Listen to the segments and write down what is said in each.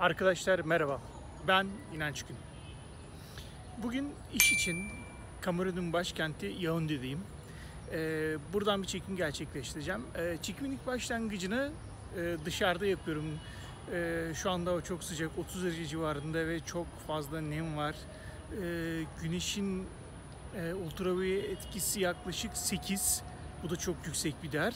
Arkadaşlar merhaba. Ben İnanç Gün. Bugün iş için Kamerun'un başkenti Yaounde'deyim. Ee, buradan bir çekim gerçekleştireceğim. Ee, çekimin ilk başlangıcını e, dışarıda yapıyorum. Ee, şu anda o çok sıcak, 30 derece civarında ve çok fazla nem var. Ee, güneşin e, ultraviyole etkisi yaklaşık 8. Bu da çok yüksek bir değer.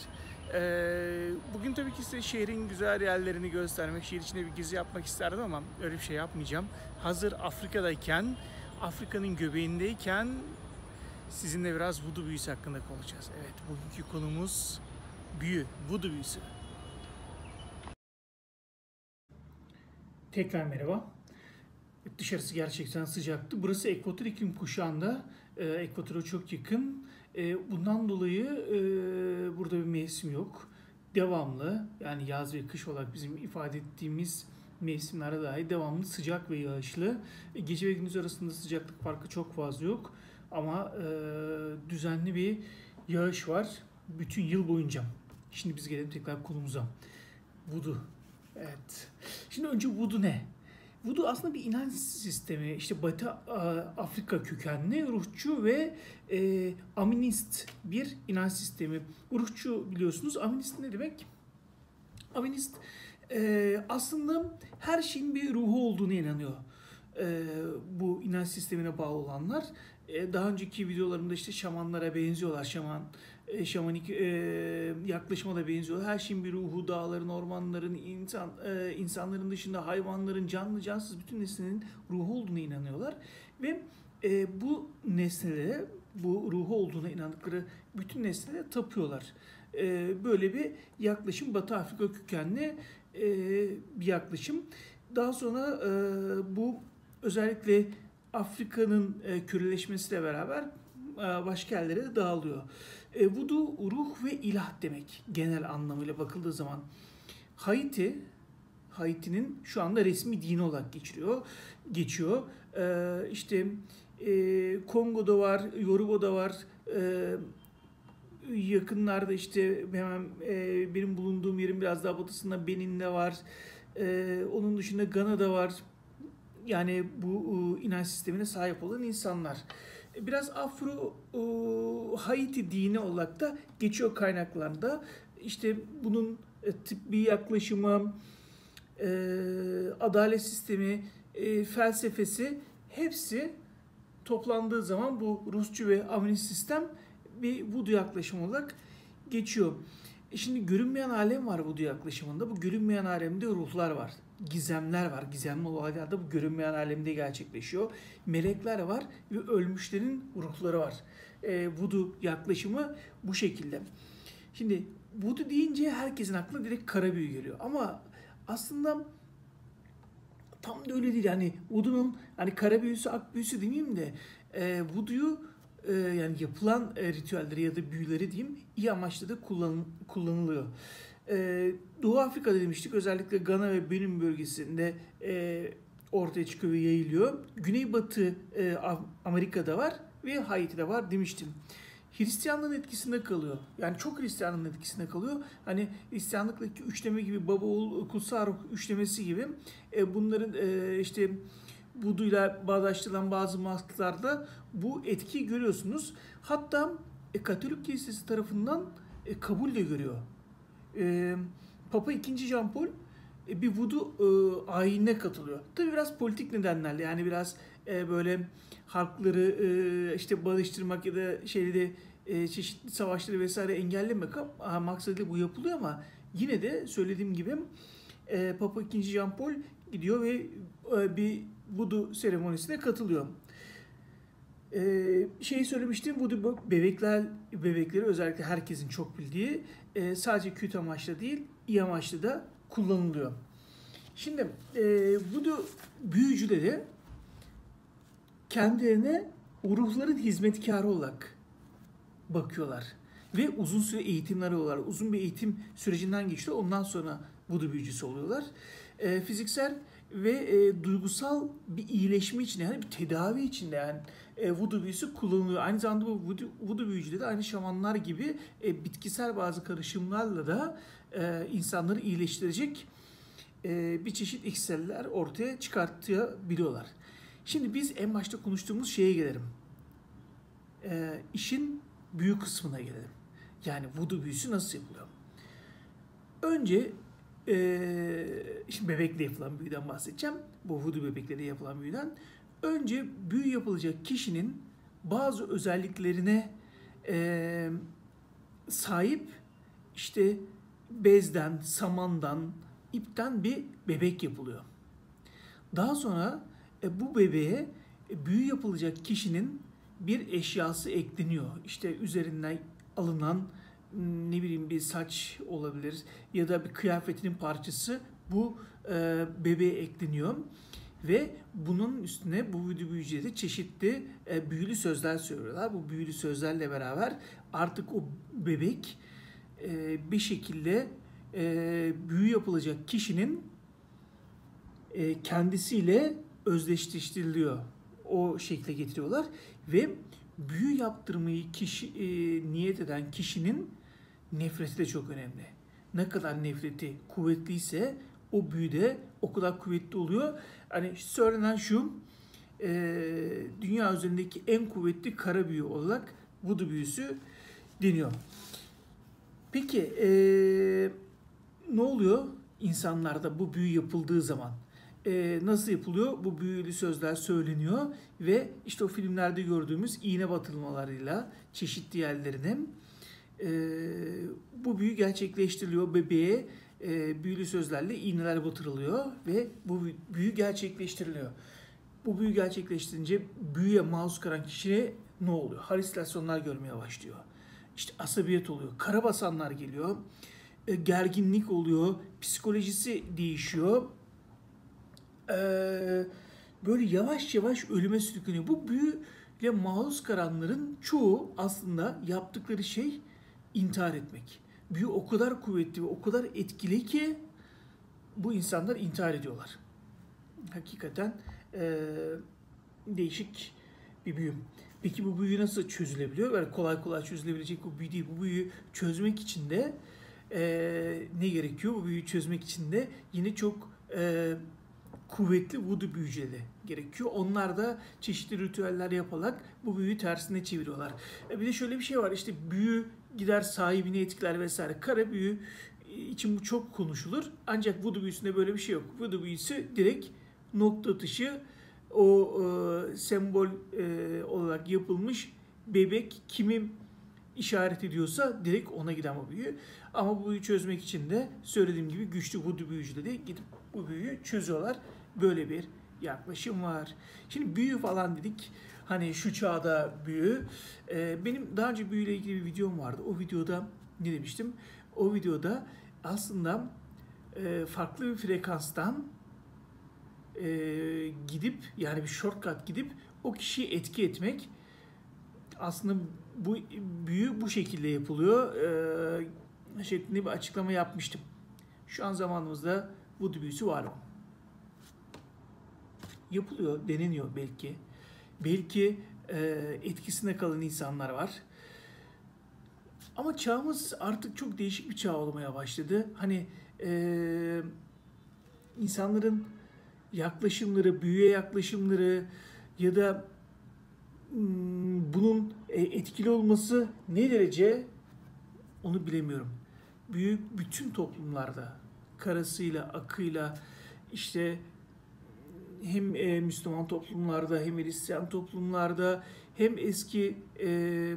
Ee, bugün tabii ki size şehrin güzel yerlerini göstermek, şehir içinde bir gezi yapmak isterdim ama öyle bir şey yapmayacağım. Hazır Afrika'dayken, Afrika'nın göbeğindeyken sizinle biraz voodoo büyüsü hakkında konuşacağız. Evet, bugünkü konumuz büyü, voodoo büyüsü. Tekrar merhaba. Dışarısı gerçekten sıcaktı. Burası ekvator iklim kuşağında. E, ekvatora çok yakın. E, bundan dolayı e, burada bir mevsim yok. Devamlı yani yaz ve kış olarak bizim ifade ettiğimiz mevsimlere dahi devamlı sıcak ve yağışlı. E, gece ve gündüz arasında sıcaklık farkı çok fazla yok. Ama e, düzenli bir yağış var bütün yıl boyunca. Şimdi biz gelelim tekrar konumuza. Voodoo. Evet. Şimdi önce voodoo ne? Voodoo aslında bir inanç sistemi. İşte Batı Afrika kökenli, ruhçu ve e, aminist bir inanç sistemi. Ruhçu biliyorsunuz. Aminist ne demek? Aminist e, aslında her şeyin bir ruhu olduğunu inanıyor. E, bu inanç sistemine bağlı olanlar. E, daha önceki videolarımda işte şamanlara benziyorlar. Şaman e, şamanik e, yaklaşıma da benziyor. Her şeyin bir ruhu, dağların, ormanların, insan e, insanların dışında hayvanların, canlı cansız bütün nesnenin ruhu olduğuna inanıyorlar ve e, bu nesnelere, bu ruhu olduğuna inandıkları bütün nesnelere tapıyorlar. E, böyle bir yaklaşım Batı Afrika kökenli e, bir yaklaşım. Daha sonra e, bu özellikle Afrika'nın e, küreleşmesiyle beraber e, başka yerlere de dağılıyor. E, vudu ruh ve ilah demek genel anlamıyla bakıldığı zaman. Haiti, Haiti'nin şu anda resmi dini olarak geçiriyor, geçiyor. E, işte e, Kongo'da var, Yoruba'da var, e, yakınlarda işte hemen e, benim bulunduğum yerin biraz daha batısında Benin'de var. E, onun dışında Gana'da var. Yani bu e, inanç sistemine sahip olan insanlar biraz Afro e, Haiti dini olarak da geçiyor kaynaklarda. İşte bunun e, tıbbi yaklaşımı, e, adalet sistemi, e, felsefesi hepsi toplandığı zaman bu Rusçu ve Aminist sistem bir Voodoo yaklaşım olarak geçiyor. E şimdi görünmeyen alem var bu yaklaşımında. Bu görünmeyen alemde ruhlar var. Gizemler var. Gizemli olaylar da bu görünmeyen alemde gerçekleşiyor. Melekler var ve ölmüşlerin ruhları var. E, voodoo yaklaşımı bu şekilde. Şimdi voodoo deyince herkesin aklına direkt kara büyü geliyor. Ama aslında tam da öyle değil. Yani voodoo'nun hani kara büyüsü, ak büyüsü demeyeyim de e, voodoo'yu e, yani yapılan e, ritüelleri ya da büyüleri diyeyim iyi amaçla da kullan, kullanılıyor. E, Doğu Afrika demiştik özellikle Gana ve Benin bölgesinde e, ortaya çıkıyor ve yayılıyor. Güneybatı e, Amerika'da var ve Haiti'de var demiştim. Hristiyanlığın etkisinde kalıyor. Yani çok Hristiyanlığın etkisinde kalıyor. Hani Hristiyanlıktaki üçleme gibi baba oğul kutsal ruh üçlemesi gibi e, bunların e, işte buduyla bağdaştırılan bazı masklarda bu etkiyi görüyorsunuz. Hatta e, Katolik Kilisesi tarafından e, kabul de görüyor. E, Papa II. Jean Paul e, bir vudu e, ayinine katılıyor. Tabi biraz politik nedenlerle yani biraz e, böyle halkları e, işte barıştırmak ya da şeyde e, çeşitli savaşları vesaire engellemek maksadıyla bu yapılıyor ama yine de söylediğim gibi e, Papa II. Jean Paul gidiyor ve e, bir vudu seremonisine katılıyor. Ee, şeyi söylemiştim, vudu bebekler bebekleri özellikle herkesin çok bildiği e, sadece kötü amaçla değil, iyi amaçlı da kullanılıyor. Şimdi e, vudu büyücüleri kendilerine ruhların hizmetkarı olarak bakıyorlar. Ve uzun süre eğitimler alıyorlar. Uzun bir eğitim sürecinden geçiyor. Ondan sonra vudu büyücüsü oluyorlar. E, fiziksel ve e, duygusal bir iyileşme için yani bir tedavi için de yani e, voodoo büyüsü kullanılıyor. Aynı zamanda bu voodoo, voodoo büyücüleri de aynı şamanlar gibi e, bitkisel bazı karışımlarla da e, insanları iyileştirecek e, bir çeşit iksirler ortaya çıkartabiliyorlar. Şimdi biz en başta konuştuğumuz şeye gelelim. E, işin büyük kısmına gelelim. Yani voodoo büyüsü nasıl yapılıyor? Önce e, şimdi bebekle yapılan büyüden bahsedeceğim. Bu voodoo bebekleri yapılan büyüden. Önce büyü yapılacak kişinin bazı özelliklerine e, sahip işte bezden, samandan, ipten bir bebek yapılıyor. Daha sonra e, bu bebeğe e, büyü yapılacak kişinin bir eşyası ekleniyor. İşte üzerinden alınan ne bileyim bir saç olabilir ya da bir kıyafetinin parçası bu e, bebeğe ekleniyor. Ve bunun üstüne bu büyülü büyücüde çeşitli e, büyülü sözler söylüyorlar. Bu büyülü sözlerle beraber artık o bebek e, bir şekilde e, büyü yapılacak kişinin e, kendisiyle özdeşleştiriliyor. O şekle getiriyorlar ve büyü yaptırmayı kişi e, niyet eden kişinin nefreti de çok önemli. Ne kadar nefreti kuvvetliyse o büyü de o kadar kuvvetli oluyor. Hani söylenen şu, e, dünya üzerindeki en kuvvetli kara büyü olarak vudu büyüsü deniyor. Peki e, ne oluyor insanlarda bu büyü yapıldığı zaman? E, nasıl yapılıyor? Bu büyülü sözler söyleniyor ve işte o filmlerde gördüğümüz iğne batırmalarıyla çeşitli yerlerine e, bu büyü gerçekleştiriliyor. Bebeğe e, büyülü sözlerle iğneler batırılıyor ve bu büyü gerçekleştiriliyor. Bu büyü gerçekleştirince büyüye maruz kalan kişiye ne oluyor? Halüsinasyonlar görmeye başlıyor. İşte asabiyet oluyor. Karabasanlar geliyor. E, gerginlik oluyor. Psikolojisi değişiyor. E, böyle yavaş yavaş ölüme sürükleniyor. Bu büyüyle maruz kalanların çoğu aslında yaptıkları şey intihar etmek. Büyü o kadar kuvvetli ve o kadar etkili ki bu insanlar intihar ediyorlar. Hakikaten e, değişik bir büyü. Peki bu büyü nasıl çözülebiliyor? Böyle kolay kolay çözülebilecek bu büyü değil. Bu büyüyü çözmek için de e, ne gerekiyor? Bu büyüyü çözmek için de yine çok e, kuvvetli voodoo büyücüleri gerekiyor. Onlar da çeşitli ritüeller yaparak bu büyüyü tersine çeviriyorlar. E bir de şöyle bir şey var. İşte büyü gider sahibini etkiler vesaire. Kara büyü için bu çok konuşulur. Ancak voodoo büyüsünde böyle bir şey yok. Voodoo büyüsü direkt nokta atışı o e, sembol e, olarak yapılmış bebek kimi işaret ediyorsa direkt ona giden o büyü. Ama bu büyüyü çözmek için de söylediğim gibi güçlü voodoo büyücüleri gidip bu büyüyü çözüyorlar. Böyle bir yaklaşım var. Şimdi büyü falan dedik. Hani şu çağda büyü. Ee, benim daha önce büyüyle ilgili bir videom vardı. O videoda ne demiştim? O videoda aslında e, farklı bir frekanstan e, gidip yani bir shortcut gidip o kişiyi etki etmek aslında bu büyü bu şekilde yapılıyor e, şeklinde bir açıklama yapmıştım. Şu an zamanımızda bu büyüsü var mı? Yapılıyor, deneniyor belki. Belki e, etkisinde kalan insanlar var. Ama çağımız artık çok değişik bir çağ olmaya başladı. Hani e, insanların yaklaşımları, büyüye yaklaşımları ya da bunun e, etkili olması ne derece onu bilemiyorum. Büyük bütün toplumlarda karasıyla, akıyla işte hem e, Müslüman toplumlarda hem Hristiyan toplumlarda hem eski e,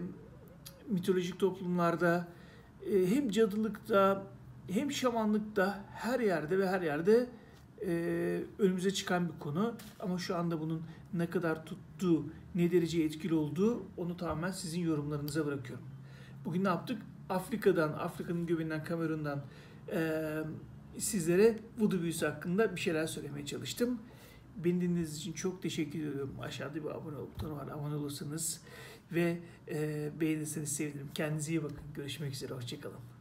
mitolojik toplumlarda e, hem cadılıkta hem şamanlıkta her yerde ve her yerde e, önümüze çıkan bir konu. Ama şu anda bunun ne kadar tuttuğu, ne derece etkili olduğu onu tamamen sizin yorumlarınıza bırakıyorum. Bugün ne yaptık? Afrika'dan, Afrika'nın göbeğinden, Kamerun'dan e, sizlere Voodoo büyüsü hakkında bir şeyler söylemeye çalıştım. Beni dinlediğiniz için çok teşekkür ediyorum. Aşağıda bir abone butonu var. Abone olursanız ve e, beğenirseniz sevinirim. Kendinize iyi bakın. Görüşmek üzere. Hoşçakalın.